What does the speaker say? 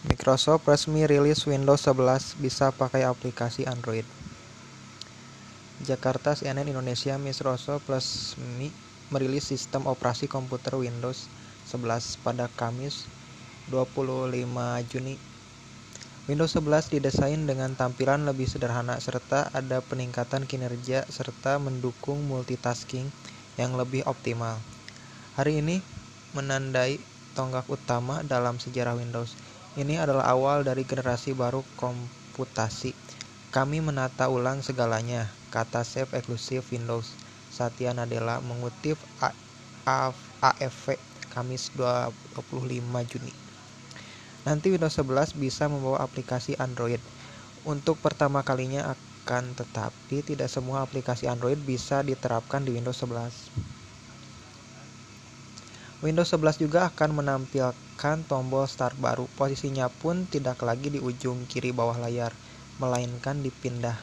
Microsoft resmi rilis Windows 11 bisa pakai aplikasi Android. Jakarta CNN Indonesia Microsoft resmi merilis sistem operasi komputer Windows 11 pada Kamis 25 Juni. Windows 11 didesain dengan tampilan lebih sederhana serta ada peningkatan kinerja serta mendukung multitasking yang lebih optimal. Hari ini menandai tonggak utama dalam sejarah Windows ini adalah awal dari generasi baru komputasi. Kami menata ulang segalanya, kata Chef eksklusif Windows Satya Nadella mengutip AFP Kamis 25 Juni. Nanti Windows 11 bisa membawa aplikasi Android. Untuk pertama kalinya akan tetapi tidak semua aplikasi Android bisa diterapkan di Windows 11. Windows 11 juga akan menampilkan tombol start baru. Posisinya pun tidak lagi di ujung kiri bawah layar, melainkan dipindah